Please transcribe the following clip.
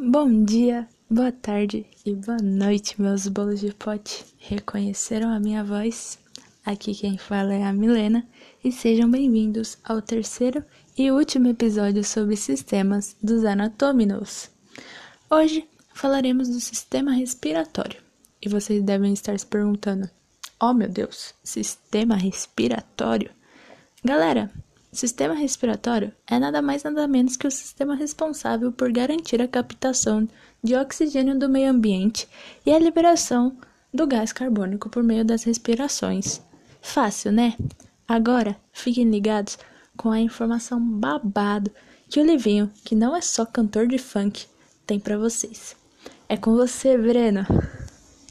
Bom dia, boa tarde e boa noite, meus bolos de pote. Reconheceram a minha voz? Aqui quem fala é a Milena e sejam bem-vindos ao terceiro e último episódio sobre sistemas dos anatôminos. Hoje falaremos do sistema respiratório e vocês devem estar se perguntando: Oh meu Deus, sistema respiratório? Galera, Sistema respiratório é nada mais nada menos que o sistema responsável por garantir a captação de oxigênio do meio ambiente e a liberação do gás carbônico por meio das respirações. Fácil, né? Agora, fiquem ligados com a informação babado que o Livinho, que não é só cantor de funk, tem para vocês. É com você, Breno.